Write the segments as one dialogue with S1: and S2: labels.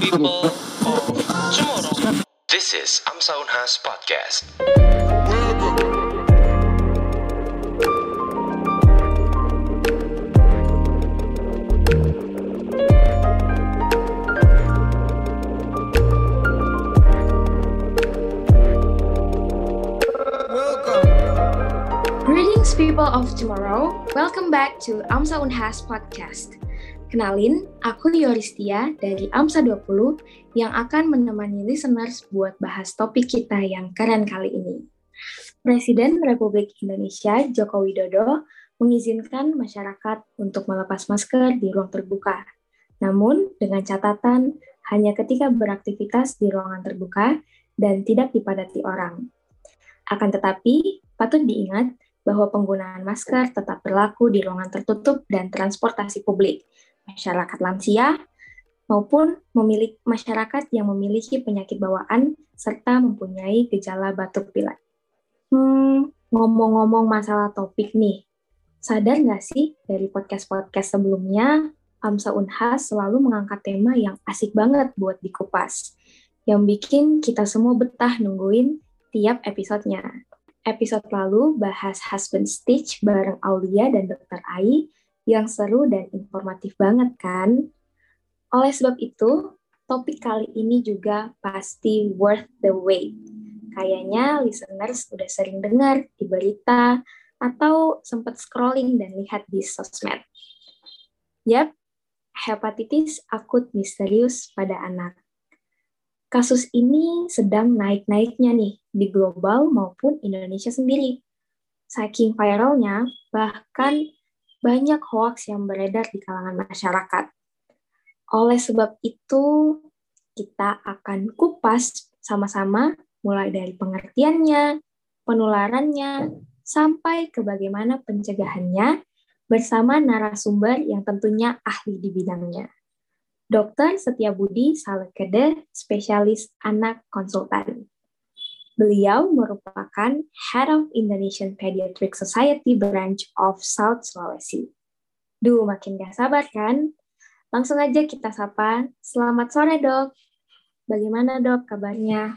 S1: people of tomorrow. This is Amsa Unhas Podcast.
S2: Greetings people of tomorrow, welcome back to Amsa Unhas Podcast. Kenalin, aku Yoristia dari Amsa 20 yang akan menemani listeners buat bahas topik kita yang keren kali ini. Presiden Republik Indonesia Joko Widodo mengizinkan masyarakat untuk melepas masker di ruang terbuka. Namun dengan catatan hanya ketika beraktivitas di ruangan terbuka dan tidak dipadati orang. Akan tetapi, patut diingat bahwa penggunaan masker tetap berlaku di ruangan tertutup dan transportasi publik, masyarakat lansia, maupun memiliki masyarakat yang memiliki penyakit bawaan serta mempunyai gejala batuk pilek. Hmm, ngomong-ngomong masalah topik nih, sadar nggak sih dari podcast-podcast sebelumnya, Amsa Unhas selalu mengangkat tema yang asik banget buat dikupas, yang bikin kita semua betah nungguin tiap episodenya. Episode lalu bahas husband stitch bareng Aulia dan Dr. Ai yang seru dan informatif banget kan? Oleh sebab itu, topik kali ini juga pasti worth the wait. Kayaknya listeners udah sering dengar di berita atau sempat scrolling dan lihat di sosmed. Yap, hepatitis akut misterius pada anak kasus ini sedang naik-naiknya nih di global maupun Indonesia sendiri. Saking viralnya, bahkan banyak hoax yang beredar di kalangan masyarakat. Oleh sebab itu, kita akan kupas sama-sama mulai dari pengertiannya, penularannya, sampai ke bagaimana pencegahannya bersama narasumber yang tentunya ahli di bidangnya. Dr. Setiabudi Salekede, spesialis anak konsultan. Beliau merupakan Head of Indonesian Pediatric Society Branch of South Sulawesi. Duh, makin gak sabar kan? Langsung aja kita sapa. Selamat sore, dok. Bagaimana, dok, kabarnya?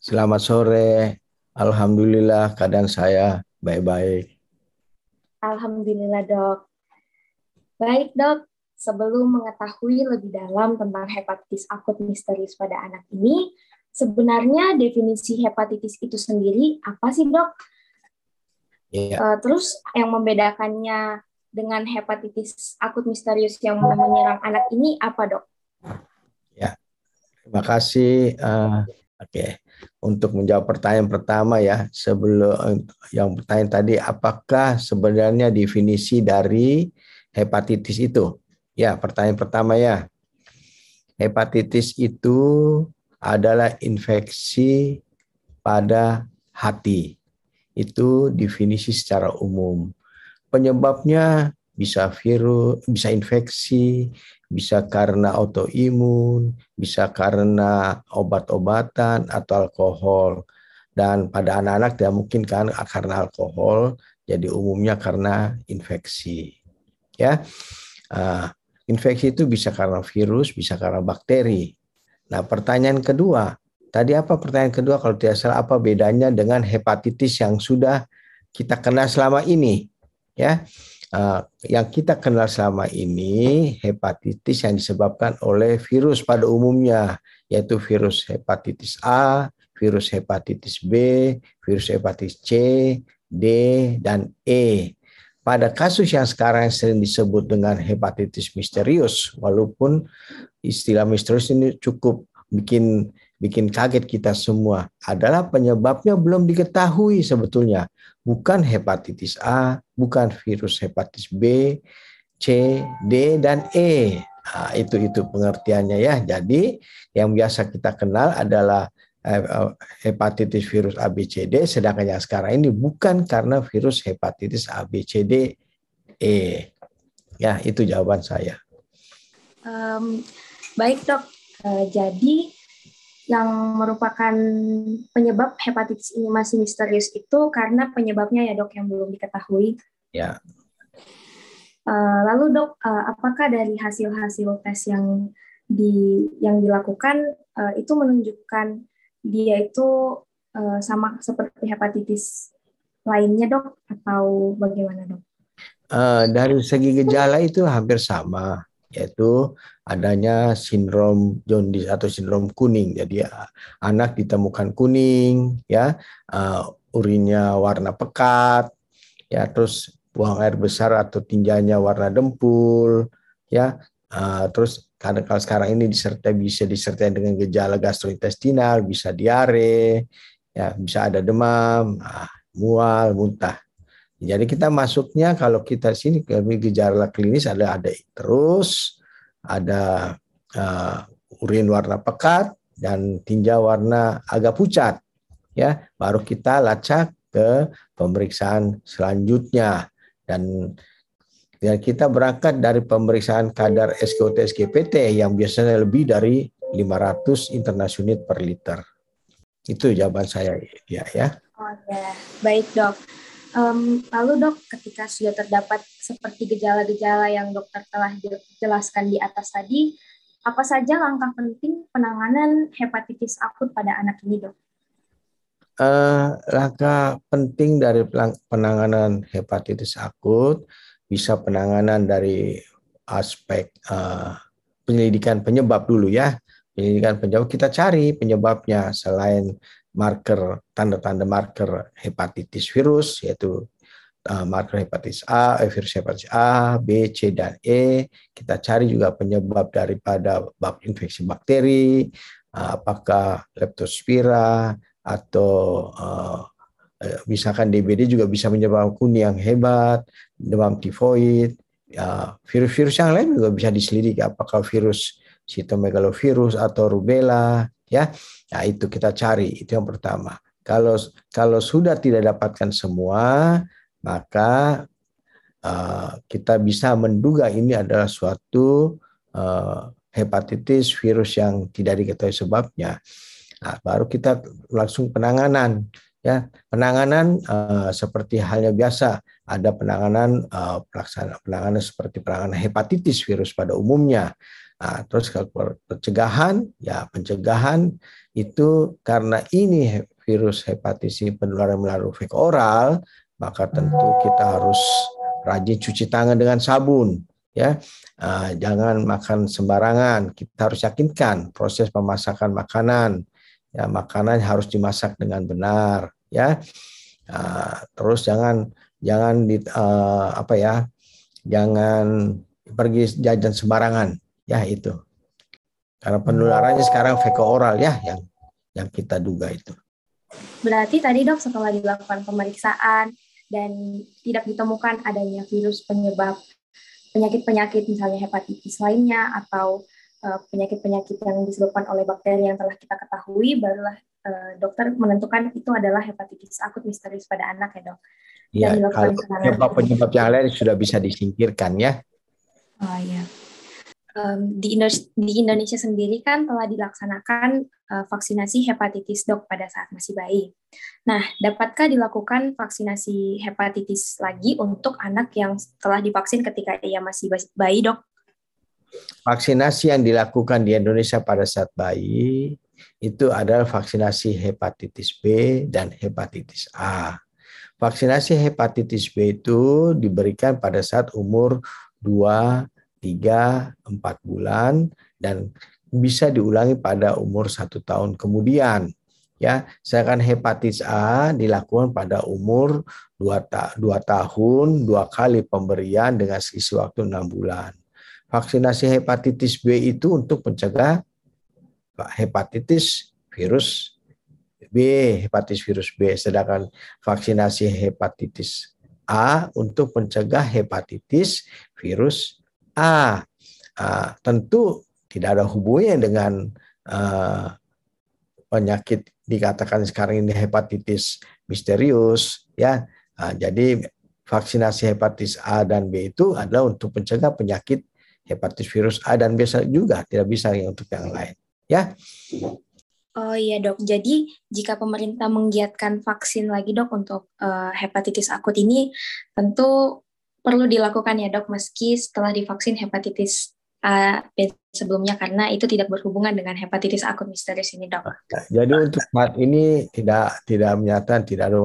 S3: Selamat sore. Alhamdulillah keadaan saya baik-baik.
S2: Alhamdulillah, dok. Baik, dok sebelum mengetahui lebih dalam tentang hepatitis akut misterius pada anak ini, sebenarnya definisi hepatitis itu sendiri apa sih dok? Yeah. Iya. Uh, terus yang membedakannya dengan hepatitis akut misterius yang menyerang anak ini apa dok?
S3: Ya, terima kasih. Uh, Oke, okay. untuk menjawab pertanyaan pertama ya, sebelum yang pertanyaan tadi, apakah sebenarnya definisi dari hepatitis itu? Ya, pertanyaan pertama ya. Hepatitis itu adalah infeksi pada hati. Itu definisi secara umum. Penyebabnya bisa virus, bisa infeksi, bisa karena autoimun, bisa karena obat-obatan atau alkohol. Dan pada anak-anak tidak mungkin kan karena alkohol, jadi umumnya karena infeksi. Ya. Uh, Infeksi itu bisa karena virus, bisa karena bakteri. Nah, pertanyaan kedua, tadi apa pertanyaan kedua? Kalau tidak salah apa bedanya dengan hepatitis yang sudah kita kenal selama ini? Ya, uh, yang kita kenal selama ini hepatitis yang disebabkan oleh virus pada umumnya, yaitu virus hepatitis A, virus hepatitis B, virus hepatitis C, D, dan E. Pada kasus yang sekarang sering disebut dengan hepatitis misterius, walaupun istilah misterius ini cukup bikin bikin kaget kita semua, adalah penyebabnya belum diketahui sebetulnya. Bukan hepatitis A, bukan virus hepatitis B, C, D, dan E. Nah, itu itu pengertiannya ya. Jadi yang biasa kita kenal adalah Eh, eh, hepatitis virus ABCD, sedangkan yang sekarang ini bukan karena virus hepatitis ABCD E. Ya, itu jawaban saya.
S2: Um, baik dok, uh, jadi yang merupakan penyebab hepatitis ini masih misterius itu karena penyebabnya ya dok yang belum diketahui.
S3: Ya.
S2: Uh, lalu dok, uh, apakah dari hasil-hasil tes yang di yang dilakukan uh, itu menunjukkan dia itu uh, sama seperti hepatitis lainnya dok atau bagaimana dok?
S3: Uh, dari segi gejala itu hampir sama yaitu adanya sindrom jaundice atau sindrom kuning. Jadi anak ditemukan kuning, ya uh, urinnya warna pekat, ya terus buang air besar atau tinjanya warna dempul, ya uh, terus karena kalau sekarang ini disertai bisa disertai dengan gejala gastrointestinal, bisa diare, ya bisa ada demam, nah, mual, muntah. Jadi kita masuknya kalau kita sini kami gejala klinis ada ada terus, ada uh, urin warna pekat dan tinja warna agak pucat. Ya, baru kita lacak ke pemeriksaan selanjutnya dan dan kita berangkat dari pemeriksaan kadar SKOT SGPT yang biasanya lebih dari 500 internal unit per liter. Itu jawaban saya ya ya.
S2: Oh ya, baik dok. Um, lalu dok, ketika sudah terdapat seperti gejala-gejala yang dokter telah jelaskan di atas tadi, apa saja langkah penting penanganan hepatitis akut pada anak ini dok?
S3: Uh, langkah penting dari penanganan hepatitis akut bisa penanganan dari aspek uh, penyelidikan penyebab dulu ya. Penyelidikan penyebab kita cari penyebabnya selain marker tanda-tanda marker hepatitis virus yaitu uh, marker hepatitis A, eh, virus hepatitis A, B, C dan E. Kita cari juga penyebab daripada infeksi bakteri, uh, apakah leptospira atau Eh, misalkan DBD juga bisa menyebabkan kuning yang hebat, demam tifoid, virus-virus yang lain juga bisa diselidiki apakah virus sitomegalovirus atau rubella ya. Nah, itu kita cari, itu yang pertama. Kalau kalau sudah tidak dapatkan semua, maka uh, kita bisa menduga ini adalah suatu uh, hepatitis virus yang tidak diketahui sebabnya. Nah, baru kita langsung penanganan ya penanganan uh, seperti halnya biasa ada penanganan uh, pelaksana penanganan seperti penanganan hepatitis virus pada umumnya nah, terus kalau pencegahan ya pencegahan itu karena ini virus hepatitis penularan melalui feko oral maka tentu kita harus rajin cuci tangan dengan sabun ya. Uh, jangan makan sembarangan. Kita harus yakinkan proses pemasakan makanan ya makanan harus dimasak dengan benar ya. Uh, terus jangan jangan di uh, apa ya jangan pergi jajan sembarangan ya itu karena penularannya sekarang feko oral ya yang yang kita duga itu
S2: berarti tadi dok setelah dilakukan pemeriksaan dan tidak ditemukan adanya virus penyebab penyakit-penyakit misalnya hepatitis lainnya atau Eh, penyakit-penyakit yang disebabkan oleh bakteri yang telah kita ketahui, barulah uh, dokter menentukan itu adalah hepatitis akut misterius pada anak ya dok.
S3: Iya, kalau penyebab-penyebab yang lain sudah bisa disingkirkan ya.
S2: Oh iya. Um, di, di Indonesia sendiri kan telah dilaksanakan uh, vaksinasi hepatitis dok pada saat masih bayi. Nah, dapatkah dilakukan vaksinasi hepatitis lagi untuk anak yang telah divaksin ketika ia masih bayi dok?
S3: vaksinasi yang dilakukan di Indonesia pada saat bayi itu adalah vaksinasi hepatitis B dan hepatitis A. Vaksinasi hepatitis B itu diberikan pada saat umur 2, 3, 4 bulan dan bisa diulangi pada umur satu tahun kemudian. Ya, sedangkan hepatitis A dilakukan pada umur 2, ta 2 tahun, dua kali pemberian dengan sisi waktu 6 bulan vaksinasi hepatitis B itu untuk mencegah hepatitis virus B, hepatitis virus B, sedangkan vaksinasi hepatitis A untuk mencegah hepatitis virus A. Uh, tentu tidak ada hubungannya dengan uh, penyakit dikatakan sekarang ini hepatitis misterius, ya. Uh, jadi vaksinasi hepatitis A dan B itu adalah untuk mencegah penyakit hepatitis virus A dan B juga tidak bisa yang untuk yang lain. Ya.
S2: Oh iya dok, jadi jika pemerintah menggiatkan vaksin lagi dok untuk uh, hepatitis akut ini, tentu perlu dilakukan ya dok meski setelah divaksin hepatitis A, B sebelumnya karena itu tidak berhubungan dengan hepatitis akut misterius ini, dok.
S3: Jadi untuk saat ini tidak tidak menyatakan tidak ada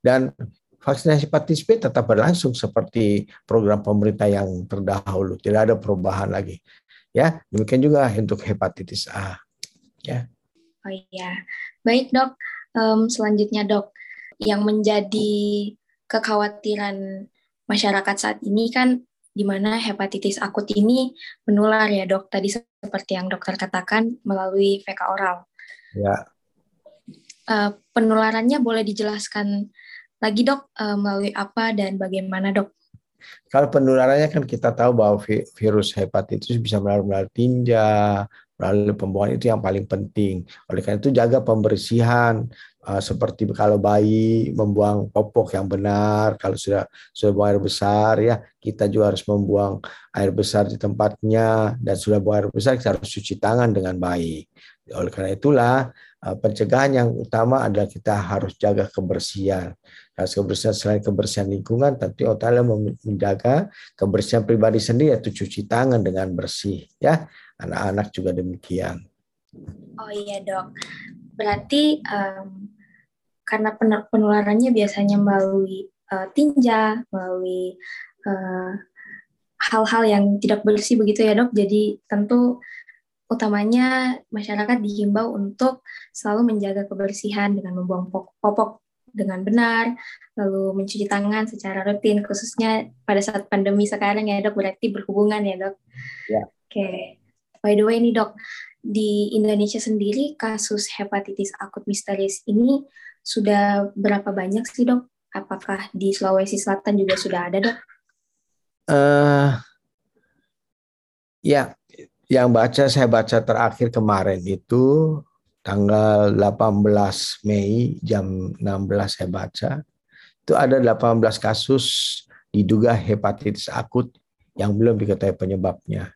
S3: dan vaksinasi hepatitis B tetap berlangsung seperti program pemerintah yang terdahulu, tidak ada perubahan lagi. Ya, demikian juga untuk hepatitis A. Ya.
S2: Oh iya, baik dok. Um, selanjutnya dok, yang menjadi kekhawatiran masyarakat saat ini kan di mana hepatitis akut ini menular ya dok tadi seperti yang dokter katakan melalui VK oral.
S3: Ya.
S2: Uh, penularannya boleh dijelaskan lagi dok uh, melalui apa dan bagaimana dok?
S3: Kalau penularannya kan kita tahu bahwa virus hepatitis bisa melalui tinja, melalui pembuangan itu yang paling penting. Oleh karena itu jaga pembersihan uh, seperti kalau bayi membuang popok yang benar, kalau sudah sudah buang air besar ya kita juga harus membuang air besar di tempatnya dan sudah buang air besar kita harus cuci tangan dengan baik. Oleh karena itulah uh, pencegahan yang utama adalah kita harus jaga kebersihan. Harus kebersihan selain kebersihan lingkungan, tentu otaknya menjaga kebersihan pribadi sendiri yaitu cuci tangan dengan bersih ya anak-anak juga demikian.
S2: Oh iya dok, berarti um, karena penularannya biasanya melalui uh, tinja, melalui eh, hal-hal yang tidak bersih begitu ya dok. Jadi tentu utamanya masyarakat dihimbau untuk selalu menjaga kebersihan dengan membuang popok dengan benar, lalu mencuci tangan secara rutin, khususnya pada saat pandemi sekarang ya dok, berarti berhubungan ya dok.
S3: Ya.
S2: Oke. Okay. By the way nih dok, di Indonesia sendiri kasus hepatitis akut misterius ini sudah berapa banyak sih dok? Apakah di Sulawesi Selatan juga sudah ada dok?
S3: Uh, ya, yang baca saya baca terakhir kemarin itu tanggal 18 Mei jam 16 saya baca itu ada 18 kasus diduga hepatitis akut yang belum diketahui penyebabnya.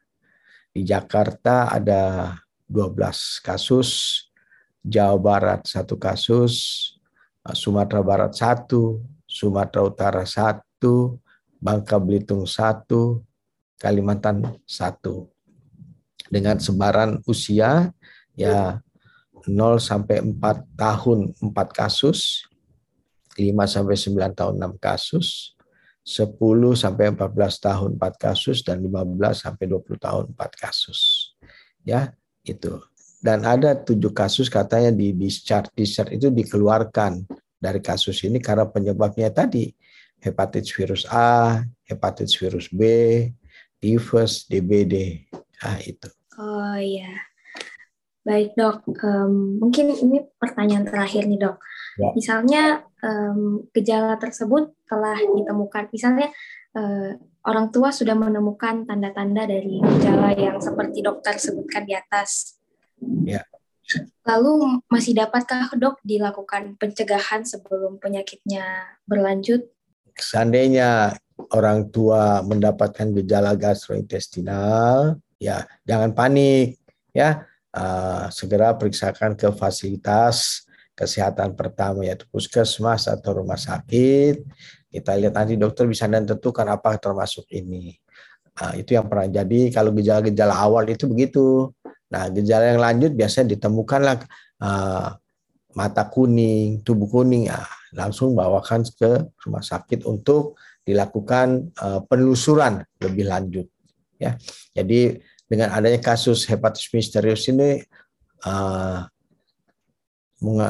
S3: Di Jakarta ada 12 kasus, Jawa Barat satu kasus, Sumatera Barat satu, Sumatera Utara satu, Bangka Belitung satu, Kalimantan satu. Dengan sebaran usia ya 0 sampai 4 tahun 4 kasus, 5 sampai 9 tahun 6 kasus, 10 sampai 14 tahun 4 kasus dan 15 sampai 20 tahun 4 kasus. Ya, itu. Dan ada tujuh kasus katanya di discharge discharge itu dikeluarkan dari kasus ini karena penyebabnya tadi hepatitis virus A, hepatitis virus B, tifus, DBD. Ah itu.
S2: Oh iya. Baik dok, um, mungkin ini pertanyaan terakhir nih dok. Ya. Misalnya um, gejala tersebut telah ditemukan, misalnya uh, orang tua sudah menemukan tanda-tanda dari gejala yang seperti dokter sebutkan di atas.
S3: Ya.
S2: Lalu masih dapatkah dok dilakukan pencegahan sebelum penyakitnya berlanjut?
S3: Seandainya orang tua mendapatkan gejala gastrointestinal, ya jangan panik, ya uh, segera periksakan ke fasilitas kesehatan pertama yaitu puskesmas atau rumah sakit kita lihat nanti dokter bisa tentukan apa termasuk ini. Nah, itu yang pernah jadi kalau gejala-gejala awal itu begitu. Nah, gejala yang lanjut biasanya ditemukanlah uh, mata kuning, tubuh kuning, ya, langsung bawakan ke rumah sakit untuk dilakukan uh, penelusuran lebih lanjut. Ya, jadi dengan adanya kasus hepatitis misterius ini uh,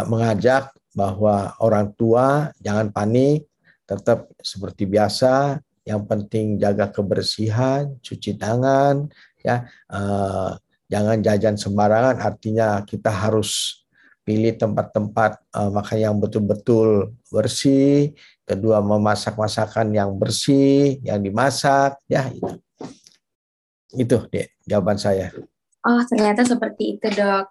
S3: mengajak bahwa orang tua jangan panik, tetap seperti biasa. Yang penting jaga kebersihan cuci tangan ya. Uh, jangan jajan sembarangan artinya kita harus pilih tempat-tempat uh, makan yang betul-betul bersih kedua memasak masakan yang bersih yang dimasak ya itu. Itu deh jawaban saya.
S2: Oh ternyata seperti itu dok.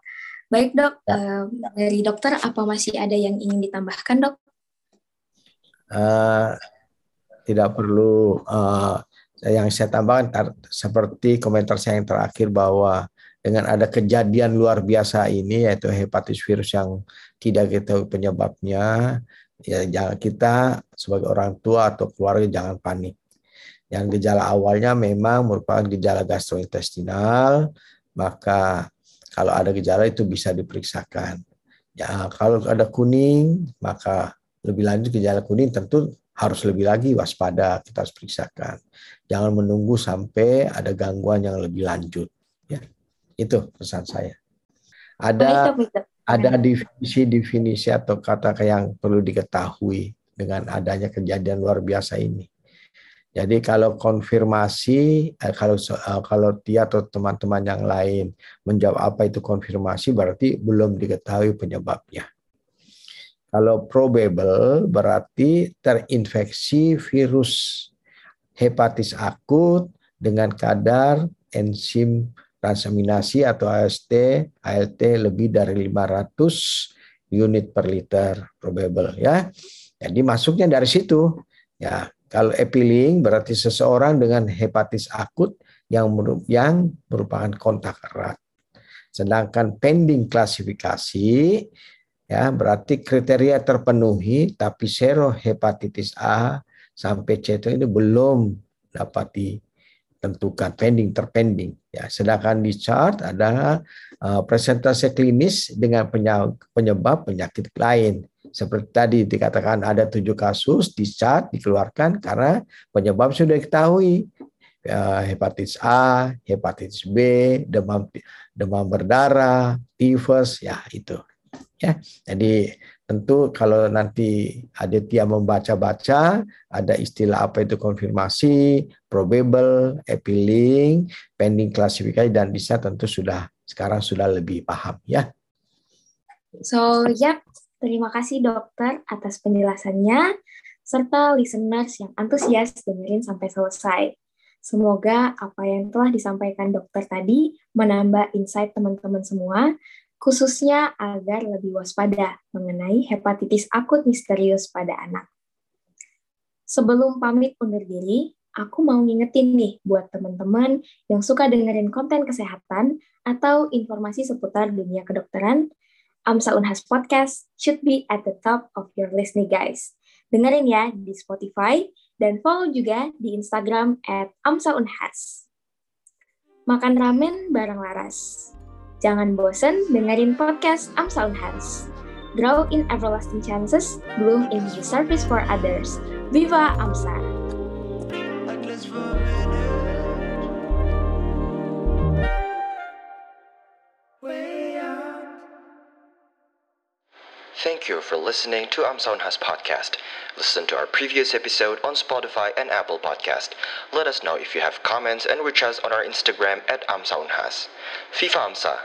S2: Baik dok ya. uh, dari dokter apa masih ada yang ingin ditambahkan dok?
S3: Uh, tidak perlu uh, yang saya tambahkan seperti komentar saya yang terakhir bahwa dengan ada kejadian luar biasa ini yaitu hepatitis virus yang tidak kita penyebabnya ya jangan kita sebagai orang tua atau keluarga jangan panik Yang gejala awalnya memang merupakan gejala gastrointestinal, maka kalau ada gejala itu bisa diperiksakan. Ya, kalau ada kuning, maka lebih lanjut gejala kuning tentu harus lebih lagi waspada kita harus periksakan. Jangan menunggu sampai ada gangguan yang lebih lanjut. Ya, itu pesan saya. Ada ada definisi-definisi atau kata yang perlu diketahui dengan adanya kejadian luar biasa ini. Jadi kalau konfirmasi, eh, kalau eh, kalau dia atau teman-teman yang lain menjawab apa itu konfirmasi, berarti belum diketahui penyebabnya. Kalau probable berarti terinfeksi virus hepatis akut dengan kadar enzim transaminasi atau AST, ALT lebih dari 500 unit per liter probable ya. Jadi masuknya dari situ. Ya, kalau epiling berarti seseorang dengan hepatis akut yang yang merupakan kontak erat. Sedangkan pending klasifikasi ya berarti kriteria terpenuhi tapi serohepatitis A sampai C itu belum dapat ditentukan pending terpending ya sedangkan di chart adalah uh, presentasi klinis dengan penyebab penyakit lain seperti tadi dikatakan ada tujuh kasus di chart dikeluarkan karena penyebab sudah diketahui ya, hepatitis A, hepatitis B, demam demam berdarah, tifus, ya itu ya. Jadi tentu kalau nanti Aditya membaca-baca ada istilah apa itu konfirmasi, probable, appealing, pending klasifikasi dan bisa tentu sudah sekarang sudah lebih paham ya.
S2: So, ya, terima kasih dokter atas penjelasannya serta listeners yang antusias dengerin sampai selesai. Semoga apa yang telah disampaikan dokter tadi menambah insight teman-teman semua khususnya agar lebih waspada mengenai hepatitis akut misterius pada anak. Sebelum pamit undur diri, aku mau ngingetin nih buat teman-teman yang suka dengerin konten kesehatan atau informasi seputar dunia kedokteran, Amsa Unhas Podcast should be at the top of your list nih guys. Dengerin ya di Spotify dan follow juga di Instagram at Amsa Unhas. Makan ramen bareng Laras. Jangan bosan dengerin podcast Amsa Unhas. Grow in everlasting chances, bloom in the service for others. Viva AMSA!
S1: Thank you for listening to Amsaunhas podcast. Listen to our previous episode on Spotify and Apple Podcast. Let us know if you have comments and reach us on our Instagram at Amsaunhas. FIFA Amsa,